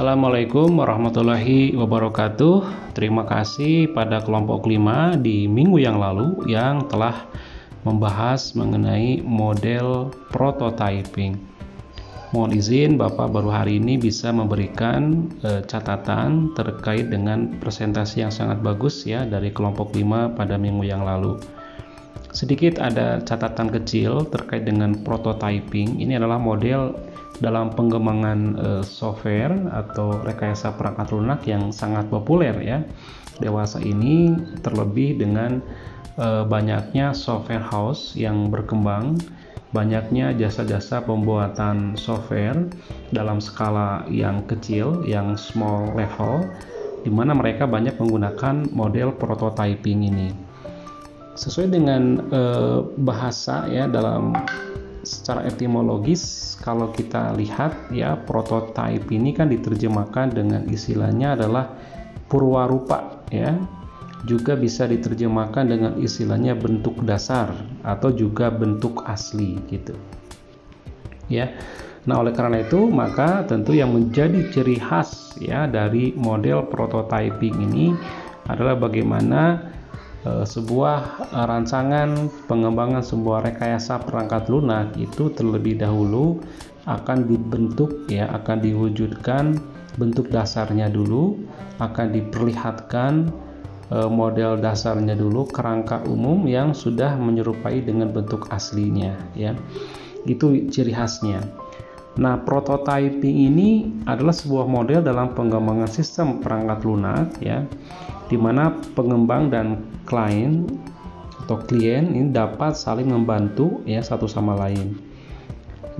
Assalamualaikum warahmatullahi wabarakatuh. Terima kasih pada kelompok 5 di minggu yang lalu yang telah membahas mengenai model prototyping. Mohon izin Bapak baru hari ini bisa memberikan e, catatan terkait dengan presentasi yang sangat bagus ya dari kelompok 5 pada minggu yang lalu. Sedikit ada catatan kecil terkait dengan prototyping. Ini adalah model dalam pengembangan e, software atau rekayasa perangkat lunak yang sangat populer ya. Dewasa ini terlebih dengan e, banyaknya software house yang berkembang banyaknya jasa-jasa pembuatan software dalam skala yang kecil yang small level di mana mereka banyak menggunakan model prototyping ini. Sesuai dengan e, bahasa ya dalam secara etimologis kalau kita lihat ya prototype ini kan diterjemahkan dengan istilahnya adalah purwarupa ya. Juga bisa diterjemahkan dengan istilahnya bentuk dasar atau juga bentuk asli gitu. Ya. Nah oleh karena itu maka tentu yang menjadi ciri khas ya dari model prototyping ini adalah bagaimana sebuah rancangan pengembangan sebuah rekayasa perangkat lunak itu terlebih dahulu akan dibentuk ya akan diwujudkan bentuk dasarnya dulu akan diperlihatkan e, model dasarnya dulu kerangka umum yang sudah menyerupai dengan bentuk aslinya ya. Itu ciri khasnya Nah, prototyping ini adalah sebuah model dalam pengembangan sistem perangkat lunak ya di mana pengembang dan klien atau klien ini dapat saling membantu ya satu sama lain.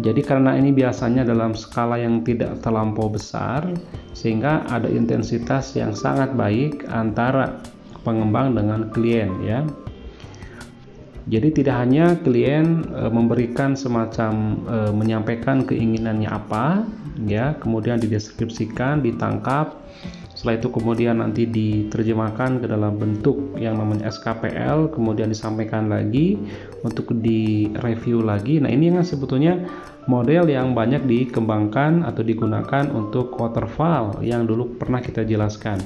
Jadi karena ini biasanya dalam skala yang tidak terlampau besar sehingga ada intensitas yang sangat baik antara pengembang dengan klien ya. Jadi tidak hanya klien e, memberikan semacam e, menyampaikan keinginannya apa ya, kemudian dideskripsikan, ditangkap setelah itu kemudian nanti diterjemahkan ke dalam bentuk yang namanya SKPL, kemudian disampaikan lagi untuk direview lagi. Nah, ini yang sebetulnya model yang banyak dikembangkan atau digunakan untuk waterfall yang dulu pernah kita jelaskan.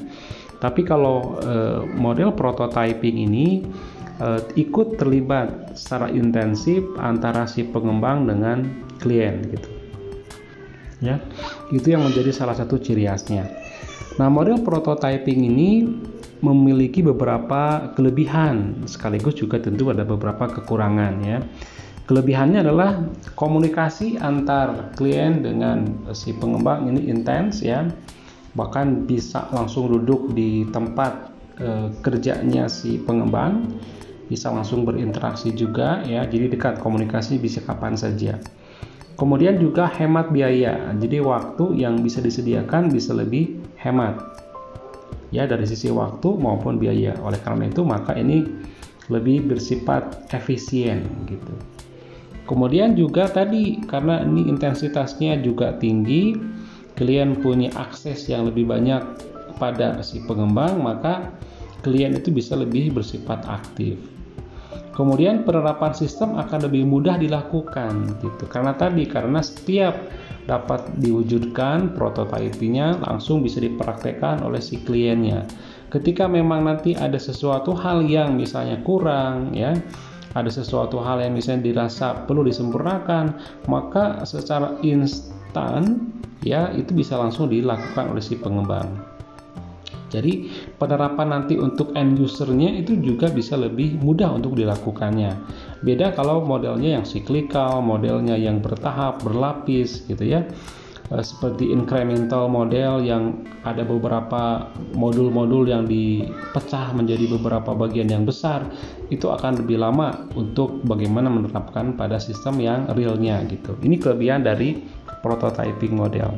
Tapi kalau eh, model prototyping ini eh, ikut terlibat secara intensif antara si pengembang dengan klien gitu. Ya. Itu yang menjadi salah satu ciri khasnya. Nah, model prototyping ini memiliki beberapa kelebihan sekaligus juga tentu ada beberapa kekurangan ya. Kelebihannya adalah komunikasi antar klien dengan si pengembang ini intens ya. Bahkan bisa langsung duduk di tempat e, kerjanya si pengembang, bisa langsung berinteraksi juga ya. Jadi dekat komunikasi bisa kapan saja. Kemudian juga hemat biaya. Jadi waktu yang bisa disediakan bisa lebih hemat ya dari sisi waktu maupun biaya oleh karena itu maka ini lebih bersifat efisien gitu kemudian juga tadi karena ini intensitasnya juga tinggi klien punya akses yang lebih banyak pada si pengembang maka klien itu bisa lebih bersifat aktif kemudian penerapan sistem akan lebih mudah dilakukan gitu. Karena tadi karena setiap dapat diwujudkan prototipenya langsung bisa dipraktekkan oleh si kliennya. Ketika memang nanti ada sesuatu hal yang misalnya kurang ya ada sesuatu hal yang misalnya dirasa perlu disempurnakan maka secara instan ya itu bisa langsung dilakukan oleh si pengembang jadi penerapan nanti untuk end usernya itu juga bisa lebih mudah untuk dilakukannya. Beda kalau modelnya yang cyclical, modelnya yang bertahap, berlapis gitu ya. Eh, seperti incremental model yang ada beberapa modul-modul yang dipecah menjadi beberapa bagian yang besar itu akan lebih lama untuk bagaimana menerapkan pada sistem yang realnya gitu. Ini kelebihan dari prototyping model.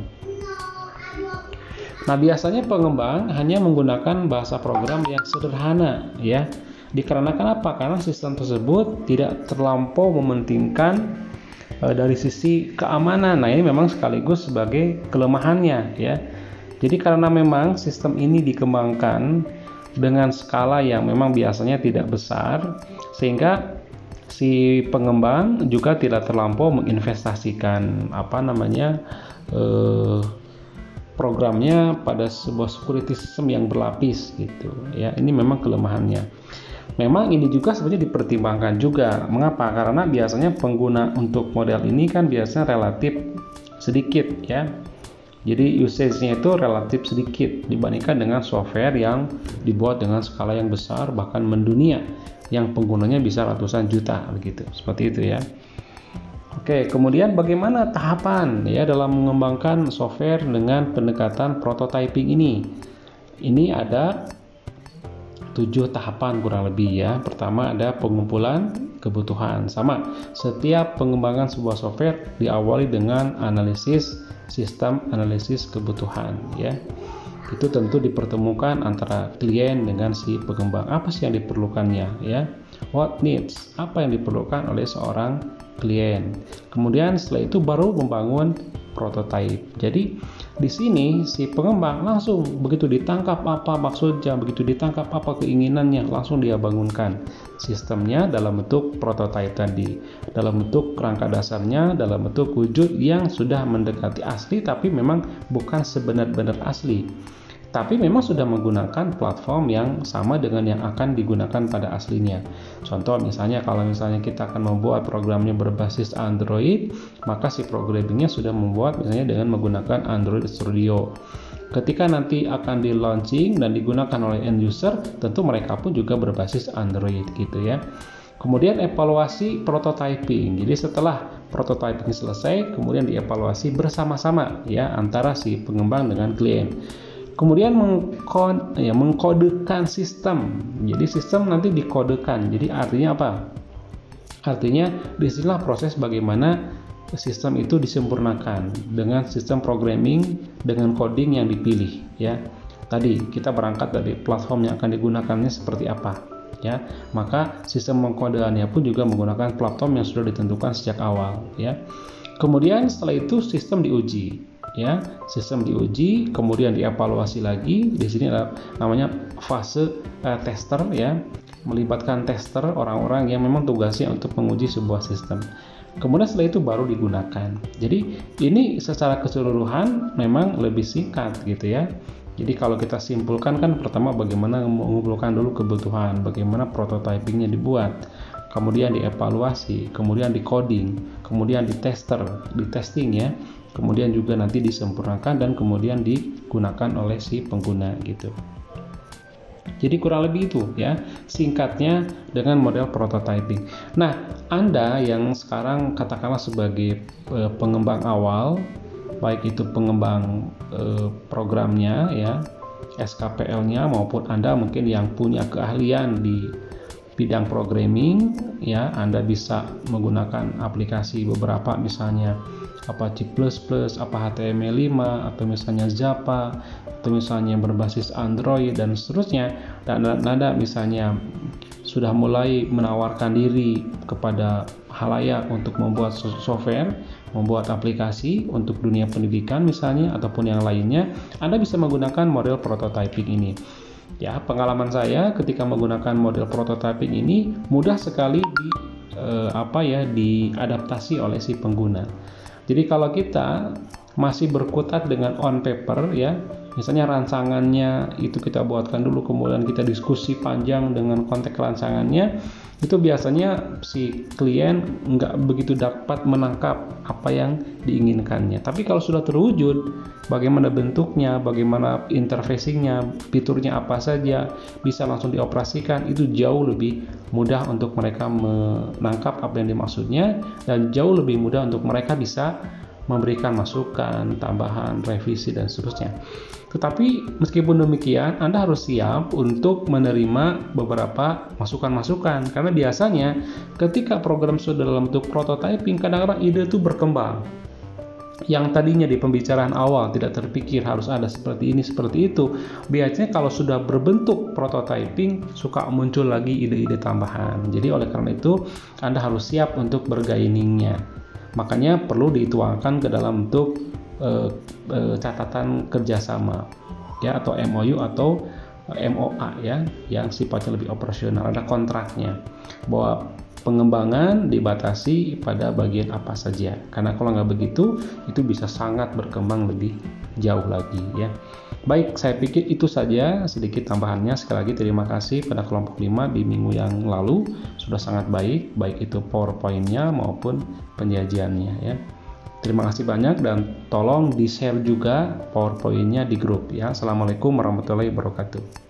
Nah, biasanya pengembang hanya menggunakan bahasa program yang sederhana ya. Dikarenakan apa? Karena sistem tersebut tidak terlampau mementingkan e, dari sisi keamanan. Nah, ini memang sekaligus sebagai kelemahannya ya. Jadi karena memang sistem ini dikembangkan dengan skala yang memang biasanya tidak besar sehingga si pengembang juga tidak terlampau menginvestasikan apa namanya eh, programnya pada sebuah security system yang berlapis gitu ya. Ini memang kelemahannya. Memang ini juga sebenarnya dipertimbangkan juga. Mengapa? Karena biasanya pengguna untuk model ini kan biasanya relatif sedikit ya. Jadi usage-nya itu relatif sedikit dibandingkan dengan software yang dibuat dengan skala yang besar bahkan mendunia yang penggunanya bisa ratusan juta begitu. Seperti itu ya Oke, kemudian bagaimana tahapan ya dalam mengembangkan software dengan pendekatan prototyping ini? Ini ada tujuh tahapan kurang lebih ya. Pertama ada pengumpulan kebutuhan. Sama, setiap pengembangan sebuah software diawali dengan analisis sistem analisis kebutuhan ya. Itu tentu dipertemukan antara klien dengan si pengembang. Apa sih yang diperlukannya ya? What needs? Apa yang diperlukan oleh seorang klien. Kemudian setelah itu baru membangun prototype. Jadi di sini si pengembang langsung begitu ditangkap apa maksudnya, begitu ditangkap apa keinginannya, langsung dia bangunkan sistemnya dalam bentuk prototype tadi, dalam bentuk kerangka dasarnya, dalam bentuk wujud yang sudah mendekati asli tapi memang bukan sebenar-benar asli tapi memang sudah menggunakan platform yang sama dengan yang akan digunakan pada aslinya. Contoh misalnya kalau misalnya kita akan membuat programnya berbasis Android, maka si programmingnya sudah membuat misalnya dengan menggunakan Android Studio. Ketika nanti akan di launching dan digunakan oleh end user, tentu mereka pun juga berbasis Android gitu ya. Kemudian evaluasi prototyping. Jadi setelah prototyping selesai, kemudian dievaluasi bersama-sama ya antara si pengembang dengan klien. Kemudian mengkod, ya, mengkodekan sistem. Jadi sistem nanti dikodekan. Jadi artinya apa? Artinya di sinilah proses bagaimana sistem itu disempurnakan dengan sistem programming dengan coding yang dipilih ya. Tadi kita berangkat dari platform yang akan digunakannya seperti apa ya. Maka sistem mengkodeannya pun juga menggunakan platform yang sudah ditentukan sejak awal ya. Kemudian setelah itu sistem diuji ya sistem diuji kemudian dievaluasi lagi. Di sini ada namanya fase uh, tester ya. Melibatkan tester orang-orang yang memang tugasnya untuk menguji sebuah sistem. Kemudian setelah itu baru digunakan. Jadi ini secara keseluruhan memang lebih singkat gitu ya. Jadi kalau kita simpulkan kan pertama bagaimana mengumpulkan dulu kebutuhan bagaimana prototypingnya dibuat kemudian dievaluasi kemudian di coding kemudian di tester di testing ya kemudian juga nanti disempurnakan dan kemudian digunakan oleh si pengguna gitu. Jadi kurang lebih itu ya singkatnya dengan model prototyping. Nah, Anda yang sekarang katakanlah sebagai e, pengembang awal, baik itu pengembang e, programnya ya, SKPL-nya maupun Anda mungkin yang punya keahlian di bidang programming ya, Anda bisa menggunakan aplikasi beberapa misalnya apa C++, apa HTML5 atau misalnya Java atau misalnya berbasis Android dan seterusnya dan Anda misalnya sudah mulai menawarkan diri kepada halayak untuk membuat software, membuat aplikasi untuk dunia pendidikan misalnya ataupun yang lainnya, Anda bisa menggunakan model prototyping ini. Ya, pengalaman saya ketika menggunakan model prototyping ini mudah sekali di eh, apa ya diadaptasi oleh si pengguna. Jadi kalau kita masih berkutat dengan on paper ya, misalnya rancangannya itu kita buatkan dulu kemudian kita diskusi panjang dengan konteks rancangannya, itu biasanya si klien nggak begitu dapat menangkap apa yang diinginkannya. Tapi kalau sudah terwujud, bagaimana bentuknya, bagaimana interfacingnya, fiturnya apa saja, bisa langsung dioperasikan, itu jauh lebih mudah untuk mereka menangkap apa yang dimaksudnya dan jauh lebih mudah untuk mereka bisa memberikan masukan, tambahan, revisi dan seterusnya. Tetapi meskipun demikian, Anda harus siap untuk menerima beberapa masukan-masukan. Karena biasanya ketika program sudah dalam bentuk prototyping, kadang-kadang ide itu berkembang. Yang tadinya di pembicaraan awal tidak terpikir harus ada seperti ini seperti itu. Biasanya kalau sudah berbentuk prototyping suka muncul lagi ide-ide tambahan. Jadi oleh karena itu Anda harus siap untuk bergainingnya makanya perlu dituangkan ke dalam bentuk e, e, catatan kerjasama ya atau MOU atau MOA ya yang sifatnya lebih operasional ada kontraknya bahwa pengembangan dibatasi pada bagian apa saja karena kalau nggak begitu itu bisa sangat berkembang lebih jauh lagi ya. Baik, saya pikir itu saja sedikit tambahannya. Sekali lagi terima kasih pada kelompok 5 di minggu yang lalu sudah sangat baik, baik itu PowerPoint-nya maupun penyajiannya ya. Terima kasih banyak dan tolong di-share juga PowerPoint-nya di grup ya. Assalamualaikum warahmatullahi wabarakatuh.